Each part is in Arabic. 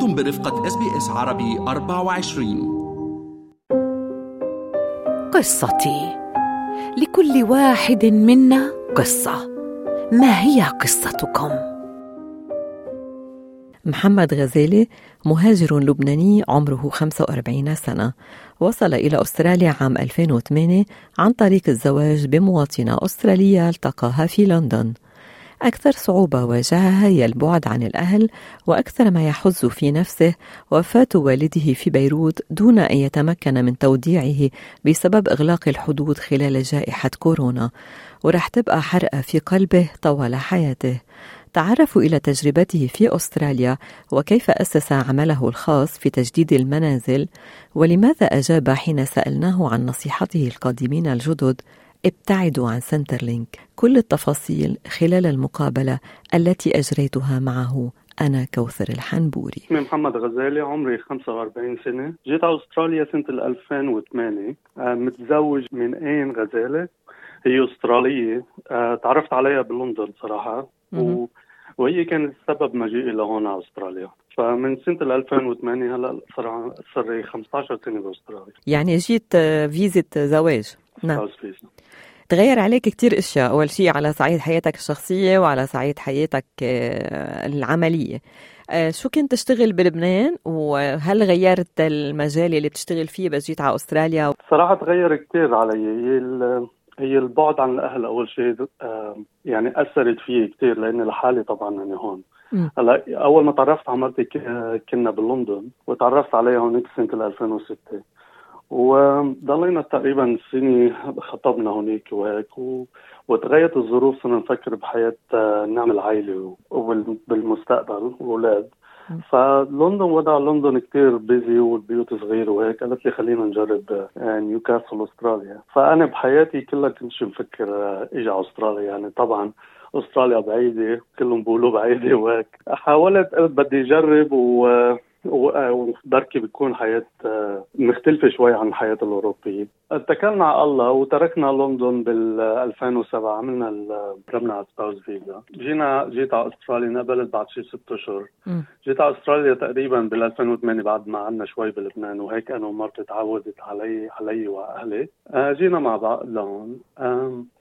أنتم برفقة SBS عربي 24 قصتي. لكل واحد منا قصة. ما هي قصتكم؟ محمد غزالي مهاجر لبناني عمره 45 سنة وصل إلى أستراليا عام 2008 عن طريق الزواج بمواطنة أسترالية التقاها في لندن. أكثر صعوبة واجهها هي البعد عن الأهل وأكثر ما يحز في نفسه وفاة والده في بيروت دون أن يتمكن من توديعه بسبب إغلاق الحدود خلال جائحة كورونا ورح تبقى حرقة في قلبه طوال حياته. تعرفوا إلى تجربته في أستراليا وكيف أسس عمله الخاص في تجديد المنازل ولماذا أجاب حين سألناه عن نصيحته القادمين الجدد؟ ابتعدوا عن Centrelink. كل التفاصيل خلال المقابلة التي أجريتها معه أنا كوثر الحنبوري. اسمي محمد غزالي عمري 45 سنة. جيت على أستراليا سنة 2008 آه، متزوج من أين غزالة هي أسترالية. آه، تعرفت عليها بلندن صراحة. و... وهي كانت سبب مجيئي لهون على أستراليا. فمن سنة 2008 هلأ صار صار لي 15 سنة بأستراليا. يعني جيت آه، فيزة زواج. نعم. تغير عليك كتير أشياء. أول شيء على صعيد حياتك الشخصية وعلى صعيد حياتك آه، العملية. آه، شو كنت تشتغل بلبنان؟ وهل غيرت المجال اللي بتشتغل فيه بس جيت على أستراليا؟ صراحة تغير كثير علي. هي هي البعد عن الأهل أول شيء آه، يعني أثرت فيي كثير لأني لحالي طبعا أنا هون. هلأ أول ما تعرفت على مرتي كنا بلندن وتعرفت عليها هونيك سنة 2006 وضلينا تقريبا سنة خطبنا هناك وهيك و... وتغيرت الظروف صرنا نفكر بحياة آه، نعمل عائلة وبالمستقبل وأولاد فلندن وضع لندن كتير بيزي والبيوت صغيرة وهيك قالت لي خلينا نجرب آه، نيوكاسل استراليا فأنا بحياتي كلها كنت مفكر آه، أجي على أستراليا. يعني طبعا أستراليا بعيدة كلهم بيقولوا بعيدة وهيك. حاولت قلت بدي أجرب و وبركي بتكون حياة آه، مختلفة شوي عن الحياة الأوروبية اتكلنا على الله وتركنا لندن بال 2007 عملنا رمنا على سباوز فيزا. جينا جيت على أستراليا نقبلت بعد شي ست أشهر. جيت على أستراليا تقريبا بال 2008 بعد ما عنا شوي بلبنان وهيك أنا ومرتي تعودت علي علي وأهلي. آه، جينا مع بعض لهون.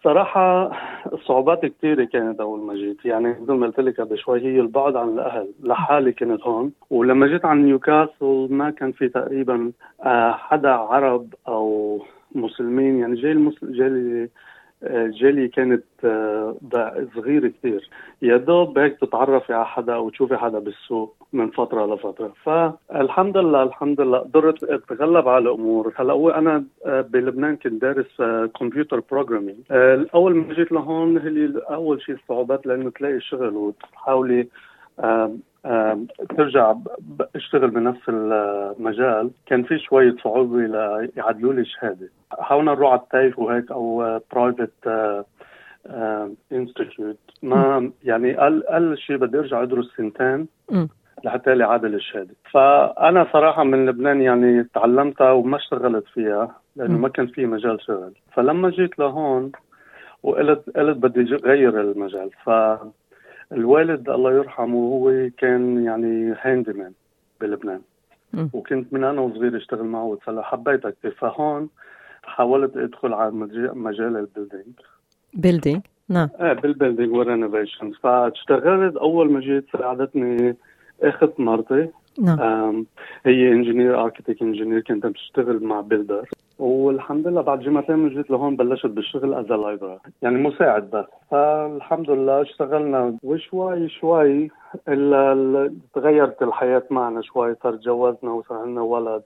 صراحة الصعوبات كثيرة كانت أول ما جيت. يعني مثل ما قلت لك قبل شوي هي البعد عن الأهل. لحالي كنت هون. ولما جيت عن نيوكاسل ما كان في تقريبا آه، حدا عرب أو مسلمين يعني جالي المسلم جالي جالي كانت آه، صغيرة كثير يا دوب هيك تتعرفي على حدا أو تشوفي حدا بالسوق من فترة لفترة. فالحمد لله الحمد لله قدرت أتغلب على الأمور. هلأ هو أنا آه، بلبنان كنت دارس كمبيوتر آه، programming اول ما جيت لهون هي اول شيء الصعوبات لأنه تلاقي شغل وتحاولي ترجع اشتغل بنفس المجال. كان في شوية صعوبة ليعدلوا لي شهادة. حاولنا نروح على ال TAFE وهيك أو private institute ما يعني أقل أقل شيء بدي أرجع أدرس سنتين لحتى لي عادل الشهاده فأنا صراحة من لبنان يعني تعلمتها وما اشتغلت فيها لأنه ما كان في مجال شغل. فلما جيت لهون وقلت قلت بدي غير المجال. ف الوالد الله يرحمه هو كان يعني handyman بلبنان. وكنت من أنا وصغير أشتغل معه. واتسلى حبيتها كثير فهون حاولت أدخل على مجال البيلدينج بيلدينج نعم. إيه بال building وال renovation فاشتغلت. أول ما جيت ساعدتني أخت مرتي. نعم. هي engineer architect engineer كنت بشتغل مع builder والحمد لله بعد جمعتين من جيت لهون بلشت بالشغل as labourer يعني مساعد بس. فالحمد لله اشتغلنا. وشوي شوي إلا تغيرت الحياة معنا شوي. صار تجوزنا وصار عندنا ولد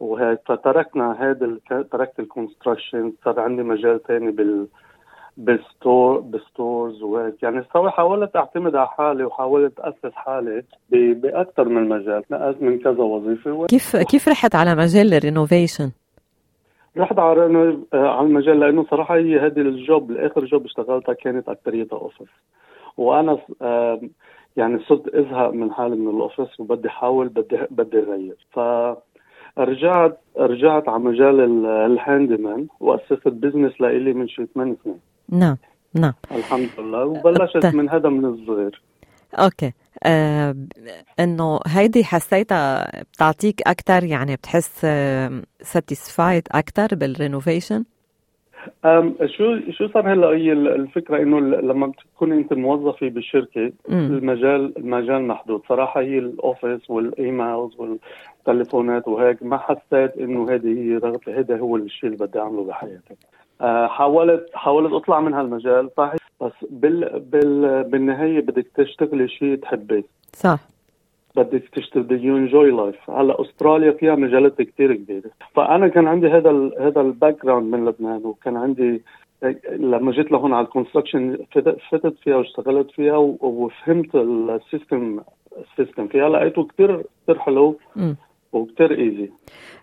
وهيك. فتركنا هذا تركت ال construction صار عندي مجال ثاني بال بال store بال stores وهيك يعني سوي حاولت أعتمد على حالي وحاولت أسس حالي باكثر من مجال نقلت من كذا وظيفة. كيف كيف رحت على مجال ال renovation؟ رحت على على المجال لأنه صراحة هي هذه ال job الآخر job اشتغلتها كانت اكثريتها office. وأنا يعني صرت أزهق من حالي من ال office وبدي أحاول بدي بدي أغير. ف رجعت رجعت على مجال ال handyman وأسست business لإلي من شي ثمان سنين. نعم نعم. الحمد لله. وبلشت من هذا من الصغير. Okay. آه إنه هيدي حسيتها بتعطيك أكثر يعني بتحس satisfied أكثر بال renovation شو شو صار هلا؟ هي الفكرة إنه لما بتكون أنت موظفة بشركه المجال المجال محدود. صراحة هي ال office وال emails والتليفونات وهيك ما حسيت إنه هذه هي رغبتي هذا هو الشيء اللي بدي أعمله بحياتي. حاولت حاولت أطلع من هالمجال صحيح. بس بال بال بالنهاية بدك تشتغلي شيء تحبيه صح. بدك تشتغل you enjoy life هلأ أستراليا فيها مجالات كثير كبيرة. فأنا كان عندي هذا ال هذا ال background من لبنان وكان عندي لما جيت لهون على ال construction فتت فيها واشتغلت فيها وفهمت ال system ال system فيها. لقيته كثير كثير حلو. وكتير easy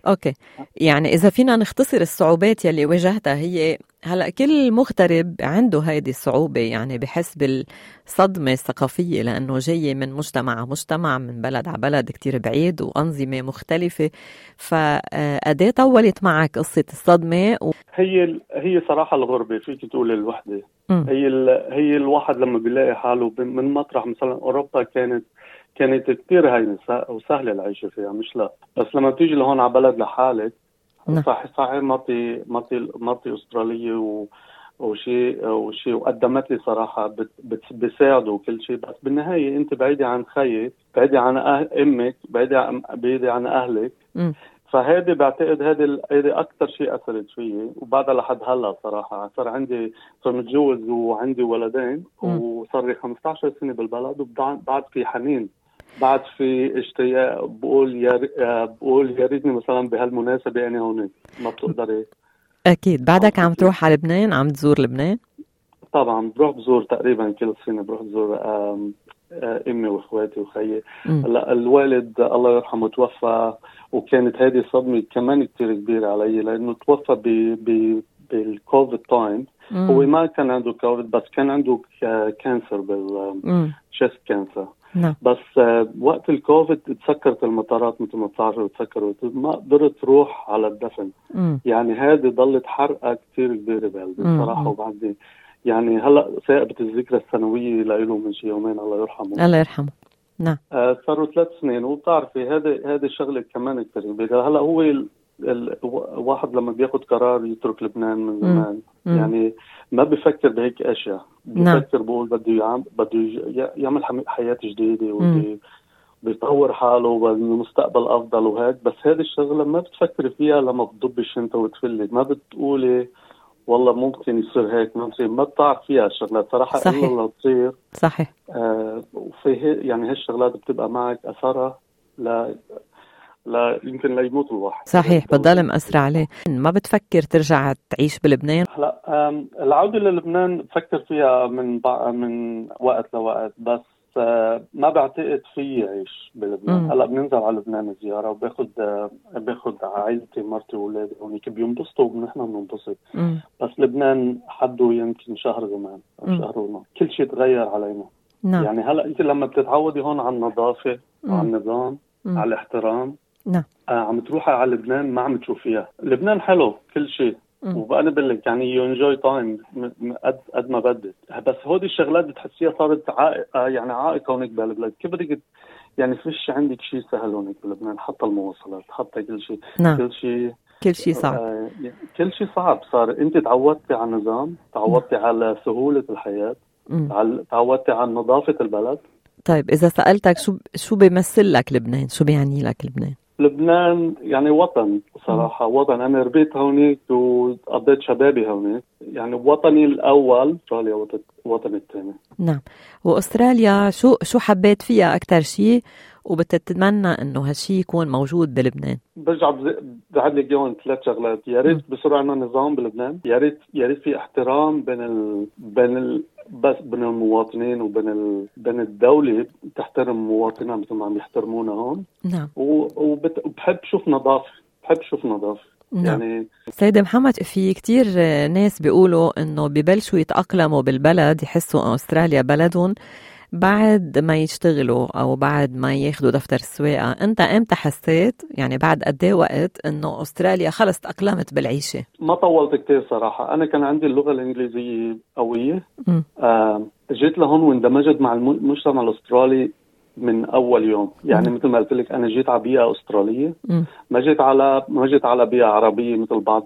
Okay. يعني إذا فينا نختصر الصعوبات يلي واجهتها هي هلأ كل مغترب عنده هيدي الصعوبة يعني بحس بالصدمة الثقافية لأنه جاي من مجتمع على مجتمع من بلد على بلد كتير بعيد وأنظمة مختلفة. فقديه طولت معك قصة الصدمة و... هي هي صراحة الغربة فيك تقولي الوحدة. هي ال... هي الواحد لما بيلاقي حاله من مطرح مثلا أوروبا كانت كانت كثير هينة وسهلة العيشة فيها مش لا. بس لما بتيجي لهون على بلد لحالك نعم. صحيح صحيح مرتي مرتي مرتي أسترالية و وشيء وشيء وقدمت لي صراحة بت بتساعده وكل شيء. بس بالنهاية أنت بعيدة عن خيك بعيدة عن أه أمك بعيدة عن بعيدة عن أهلك. فهذه بعتقد هذه هذه أكثر شيء أثرت فيي. وبعدها لحد هلا صراحة صار عندي صار متجوز وعندي ولدين. وصار لي 15 سنة بالبلد وبعد في حنين. بعد في اشتياق بقول يا بقول يا ريتني مثلا بهالمناسبة أنا هون. ما بتقدري. أكيد. بعدك عم تروح على لبنان؟ عم تزور لبنان؟ طبعا. بروح بزور تقريبا كل سنة. بروح بزور أمي وأخواتي وخيي. هلا الوالد الله يرحمه توفى وكانت هذه صدمة كمان كثير كبيرة علي لأنه توفى ب ب بال COVID time هو ما كان عنده كوفيد بس كان عنده cancer بال chest cancer نعم. بس آه، وقت الكوفيد تسكرت المطارات مثل ما بتعرفوا تسكروا ما قدرت تروح على الدفن. مم. يعني هذه ضلت حرقة كثير كبيرة بقلبي بصراحة وبعدين. يعني هلأ صادفت الذكرى السنوية له من شي يومين الله يرحمه الله يرحمه نعم. آه صاروا ثلاث سنين. وبتعرفي هذا هذه الشغله كمان كثير هلأ هو الواحد لما بياخذ قرار يترك لبنان من زمان مم. يعني ما بفكر بهيك أشياء. نعم. بفكر بقول بده يعمل بده يعمل حياة جديدة وبده بيطور حاله ومستقبل أفضل وهيك بس هذه الشغلة ما بتفكري فيها لما بتضبي الشنطه وتفلي. ما بتقولي والله ممكن يصير هيك ممكن ما بتعرف فيها الشغلات. صراحة صحيح. الا تصير صحيح. آه وفي يعني هالشغلات بتبقى معك أثرها ل لا يمكن لا يموت الواحد. صحيح بتضل مأثرة عليه. ما بتفكر ترجع تعيش بلبنان؟ هلا العودة للبنان بفكر فيها من من وقت لوقت بس آه، ما بعتقد في عيش بلبنان. هلا بننزل على لبنان زيارة وباخذ آه، باخذ عائلتي مرتي واولادي هونيك بينبسطوا ونحن بننبسط. بس لبنان حده يمكن شهر زمان شهر ونص. كل شيء تغير علينا. نعم. يعني هلا انت لما بتتعودي هون على النظافة وعلى النظام على الاحترام نعم. آه عم تروحي على لبنان ما عم تشوفيها لبنان حلو كل شيء. وأنا بقول لك يعني you enjoy time قد قد ما بدك. بس هودي الشغلات بتحسيها صارت عائق آه، يعني عائق هونيك بهالبلد كيف بدك يعني فيش عندك شيء سهل هونيك بلبنان؟ حتى المواصلات حتى كل شيء. نعم. كل شيء كل شيء صعب. آه كل شيء صعب. صار أنت تعودتي على النظام تعودتي. على سهولة الحياة تعودتي على نظافة البلد. طيب إذا سألتك شو شو بيمثل لك لبنان؟ شو بيعني لك لبنان؟ لبنان يعني وطن صراحة وطن. أنا ربيت هونيك وقضيت شبابي هونيك يعني وطني الأول أستراليا وطني الثاني. نعم. وأستراليا شو شو حبيت فيها أكثر شيء وبتتمنى إنه هالشيء يكون موجود بلبنان. برجع بعد لك اياهم ثلاث شغلات. يا ريت بصير عندنا نظام بلبنان. يا ريت يا ريت في احترام بين ال... بين ال... بس بين المواطنين وبين ال... بين الدولة. تحترم مواطنيها مثل ما عم يحترمونا هون. نعم. و... وبت... وبحب شوف نظافة. بحب شوف نظافة. نعم. يعني سيدي محمد في كتير ناس بيقولوا إنه ببلشوا يتأقلموا بالبلد يحسوا أستراليا بلدهم. بعد ما يشتغلوا أو بعد ما ياخذوا دفتر السواقه أنت إمتى حسيت؟ يعني بعد قد إيه وقت إنه أستراليا خلص تأقلمت بالعيشة؟ ما طولت كثير صراحة. أنا كان عندي اللغة الإنجليزية قوية. آه جيت لهون واندمجت مع المجتمع الأسترالي من أول يوم. يعني مثل ما قلت لك أنا جيت على بيئة أسترالية. ما جيت على ما جيت على بيئة عربية مثل بعض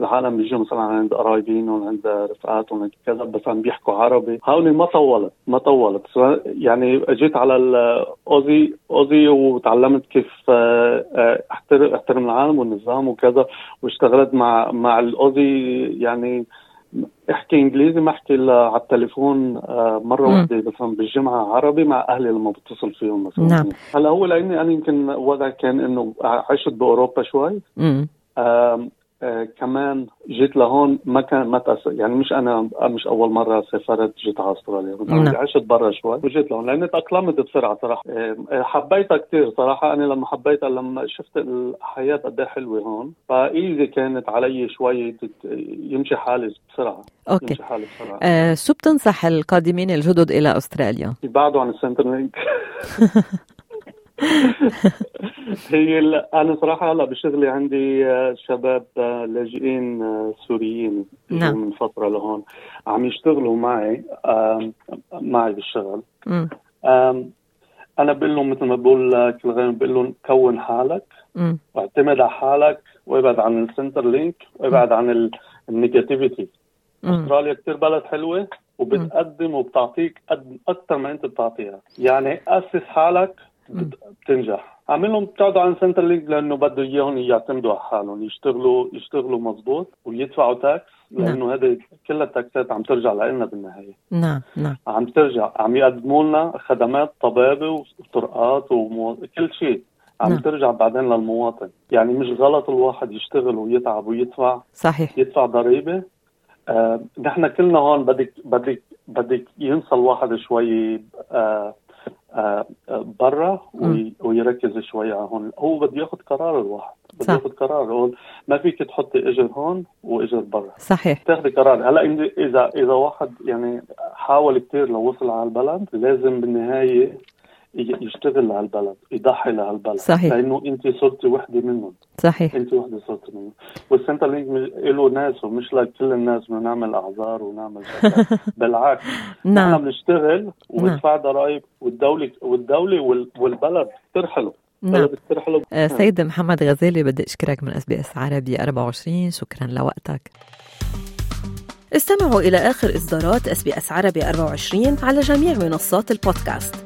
العالم بيجوا مثلا عند قرايبين عند رفقاتهم كذا بس عم بيحكوا عربي. هوني ما طولت ما طولت. يعني جيت على الاوزي أوزي وتعلمت كيف آه، آه، احترم أحترم العالم والنظام وكذا واشتغلت مع مع الأوزي. يعني احكي انجليزي ما احكي إلا على التليفون آه، مرة واحدة مثلا بالجمعة عربي مع أهلي لما بتصل فيهم مثلا. نعم. هلأ هو لأني أنا يمكن وضع كان إنه عشت بأوروبا شوي. كمان جيت لهون ما كان ما تأثر يعني مش أنا مش أول مرة سافرت جيت على أستراليا. نعم. عشت برا شوي. وجيت لهون لأني تأقلمت بسرعة صراحة. آه حبيتها كثير صراحة. أنا لما حبيتها لما شفت الحياة قد إيه حلوة هون فإيزي كانت علي شوي يمشي حالي بسرعة. okay. يمشي حالي بسرعة. آه شو بتنصح القادمين الجدد إلى أستراليا؟ يبعدوا عن السنترلينك هي أنا صراحة هلا بشغلي عندي آه، شباب آه، لاجئين آه، سوريين نعم. من فترة لهون عم يشتغلوا معي معي بالشغل. أنا بقول لهم مثل ما بقول كل غير بقول لهم كون حالك واعتمد على حالك وابعد عن السنترلينك وابعد عن ال negativity أستراليا كثير بلد حلوة وبتقدم وبتعطيك قد أكثر ما أنت بتعطيها. يعني أسس حالك بتنجح. عم قل لهم يبعدوا عن سنترلينك لأنه بده اياهم يعتمدوا على حالهم يشتغلوا يشتغلوا مضبوط ويدفعوا tax لأنه. هذه كلها ال taxات عم ترجع لنا بالنهايه نعم نعم عم ترجع عم يقدموا لنا خدمات طبابه وطرقات وكل شيء عم نعم. ترجع بعدين للمواطن يعني مش غلط الواحد يشتغل ويتعب ويدفع صحيح يدفع ضريبه آه نحن كلنا هون بدك بدك بدك ينسى الواحد شوي آه، برا ويركز شوي على هون. هو بده ياخذ قرار الواحد بده ياخذ قرار. هون ما فيك تحطي إجر هون وإجر برا. صحيح. تاخذي قرار. هلا إذا إذا واحد يعني حاول كثير لو وصل على البلد لازم بالنهاية يشتغل لهالبلد يضحي لهالبلد صحيح. لأنه أنت صرتي وحدة منهم. صحيح. أنت وحدة صرتي منهم. والسنترلينك له ناس ومش لكل الناس بدنا نعمل أعذار ونعمل بالعكس. نعم. نحن بنشتغل وبندفع ضرائب والدولة والدولة والبلد حلو نعم. آه سيد محمد غزالي بدي أشكرك من أس بي إس عربي 24 شكرا لوقتك. استمعوا إلى آخر إصدارات أس بي إس عربي 24 على جميع منصات البودكاست.